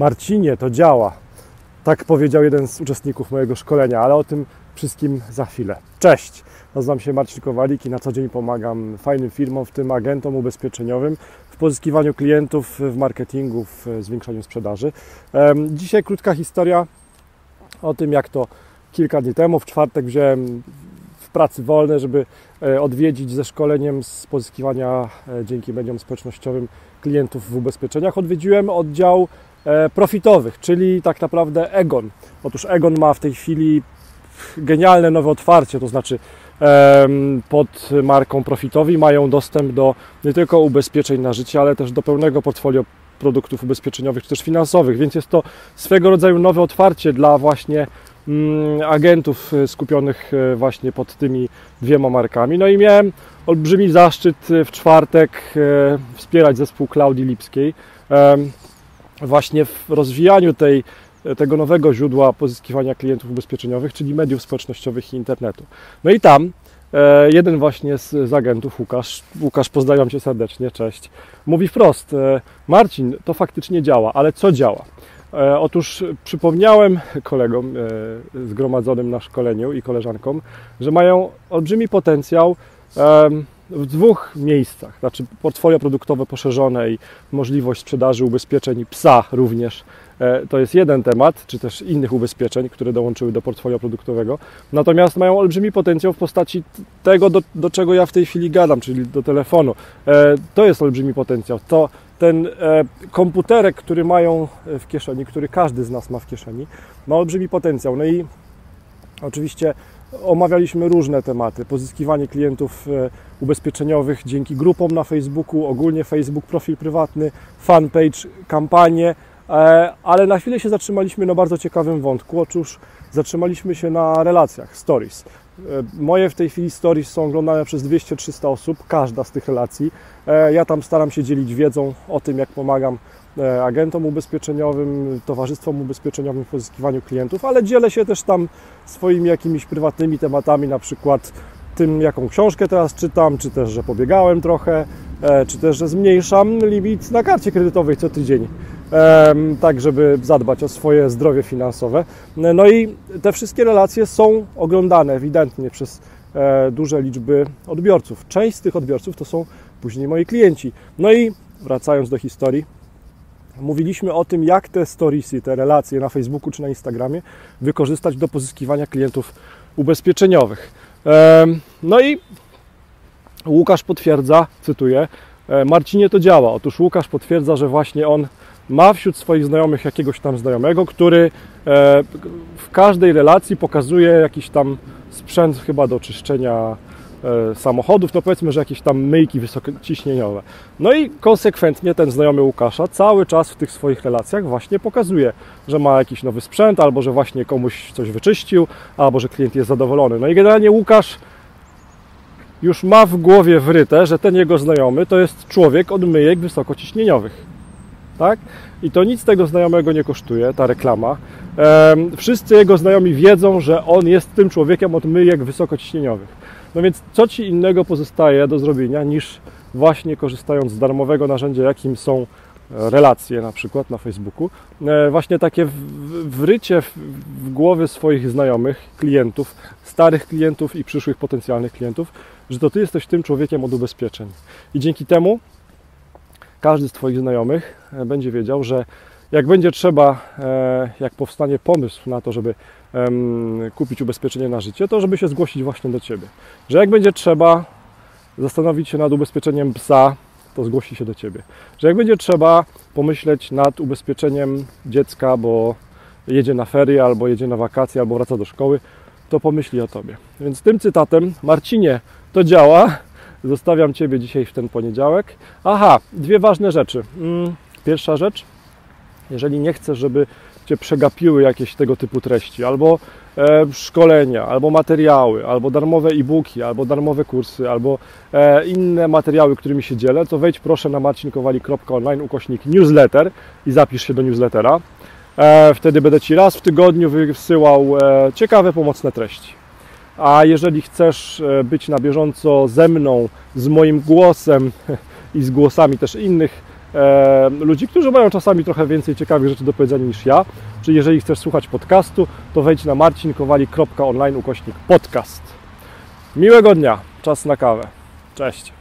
Marcinie, to działa. Tak powiedział jeden z uczestników mojego szkolenia, ale o tym wszystkim za chwilę. Cześć! Nazywam się Marcin Kowalik i na co dzień pomagam fajnym firmom, w tym agentom ubezpieczeniowym, w pozyskiwaniu klientów, w marketingu, w zwiększaniu sprzedaży. Dzisiaj krótka historia o tym, jak to kilka dni temu, w czwartek wziąłem w pracy wolne, żeby e, odwiedzić ze szkoleniem z pozyskiwania e, dzięki mediom społecznościowym klientów w ubezpieczeniach. Odwiedziłem oddział profitowych, czyli tak naprawdę Egon. Otóż Egon ma w tej chwili genialne nowe otwarcie, to znaczy pod marką Profitowi mają dostęp do nie tylko ubezpieczeń na życie, ale też do pełnego portfolio produktów ubezpieczeniowych czy też finansowych, więc jest to swego rodzaju nowe otwarcie dla właśnie mm, agentów e, skupionych e, właśnie pod tymi dwiema markami. No i miałem olbrzymi zaszczyt e, w czwartek wspierać zespół Klaudii Lipskiej właśnie w rozwijaniu tej tego nowego źródła pozyskiwania klientów ubezpieczeniowych, czyli mediów społecznościowych i internetu. No i tam e, jeden właśnie z, agentów, Łukasz, Łukasz, pozdrawiam Cię serdecznie, cześć, mówi wprost, e, Marcin, to faktycznie działa, ale co działa? E, otóż przypomniałem kolegom zgromadzonym na szkoleniu i koleżankom, że mają olbrzymi potencjał w dwóch miejscach, znaczy portfolio produktowe poszerzone i możliwość sprzedaży ubezpieczeń psa również E, to jest jeden temat, czy też innych ubezpieczeń, które dołączyły do portfolio produktowego. Natomiast mają olbrzymi potencjał w postaci tego, do, do czego ja w tej chwili gadam, czyli do telefonu. E, to jest olbrzymi potencjał. To ten e, komputerek, który mają w kieszeni, który każdy z nas ma w kieszeni, ma olbrzymi potencjał. No i oczywiście omawialiśmy różne tematy. Pozyskiwanie klientów ubezpieczeniowych dzięki grupom na Facebooku, ogólnie Facebook, profil prywatny, fanpage, kampanie, E, ale na chwilę się zatrzymaliśmy na bardzo ciekawym wątku. Otóż zatrzymaliśmy się na relacjach, stories. E, moje w tej chwili stories są oglądane przez 200-300 osób, każda z tych relacji. E, ja tam staram się dzielić wiedzą o tym, jak pomagam agentom ubezpieczeniowym, towarzystwom ubezpieczeniowym w pozyskiwaniu klientów, ale dzielę się też tam swoimi jakimiś prywatnymi tematami, na przykład tym, jaką książkę teraz czytam, czy też, że pobiegałem trochę, czy też, że zmniejszam limit na karcie kredytowej co tydzień tak żeby zadbać o swoje zdrowie finansowe. No i te wszystkie relacje są oglądane ewidentnie przez e, duże liczby odbiorców. Część z tych odbiorców to są później moi klienci. No i wracając do historii, mówiliśmy o tym, jak te storiesy, te relacje na Facebooku czy na Instagramie wykorzystać do pozyskiwania klientów ubezpieczeniowych. No i Łukasz potwierdza, cytuję, e, Marcinie to działa. Otóż Łukasz potwierdza, że właśnie on ma wśród swoich znajomych jakiegoś tam znajomego, który e, w każdej relacji pokazuje jakiś tam sprzęt chyba do czyszczenia e, samochodów, no powiedzmy, że jakieś tam myjki wysokociśnieniowe. No i konsekwentnie ten znajomy Łukasza cały czas w tych swoich relacjach właśnie pokazuje, że ma jakiś nowy sprzęt, albo że właśnie komuś coś wyczyścił, albo że klient jest zadowolony. No i generalnie Łukasz już ma w głowie wryte, że ten jego znajomy to jest człowiek od myjek wysokociśnieniowych tak? I to nic tego znajomego nie kosztuje, ta reklama. Wszyscy jego znajomi wiedzą, że on jest tym człowiekiem od myjek wysokociśnieniowych. No więc co Ci innego pozostaje do zrobienia niż właśnie korzystając z darmowego narzędzia, jakim są e, relacje na przykład na Facebooku, e, właśnie takie wrycie w głowy swoich znajomych, klientów, starych klientów i przyszłych potencjalnych klientów, że to Ty jesteś tym człowiekiem od ubezpieczeń. I dzięki temu każdy z Twoich znajomych e, będzie wiedział, że jak będzie trzeba, e, jak powstanie pomysł na to, żeby kupić ubezpieczenie na życie, to żeby się zgłosić właśnie do Ciebie. Że jak będzie trzeba zastanowić się nad ubezpieczeniem psa, to zgłosi się do Ciebie. Że jak będzie trzeba pomyśleć nad ubezpieczeniem dziecka, bo jedzie na ferie, albo jedzie na wakacje, albo wraca do szkoły, to pomyśli o Tobie. Więc tym cytatem, Marcinie, to działa, Zostawiam Ciebie dzisiaj w ten poniedziałek. Aha, dwie ważne rzeczy. Mm, pierwsza rzecz, jeżeli nie chcesz, żeby Cię przegapiły jakieś tego typu treści, albo e, szkolenia, albo materiały, albo darmowe e-booki, albo darmowe kursy, albo e, inne materiały, którymi się dzielę, to wejdź proszę na marcinkowali.online ukośnik newsletter i zapisz się do newslettera. E, wtedy będę Ci raz w tygodniu wysyłał e, ciekawe, pomocne treści. A jeżeli chcesz e, być na bieżąco ze mną, z moim głosem i z głosami też innych e, ludzi, którzy mają czasami trochę więcej ciekawych rzeczy do powiedzenia niż ja. Czyli jeżeli chcesz słuchać podcastu, to wejdź na marcinkowali.online ukośnik podcast. Miłego dnia, czas na kawę. Cześć.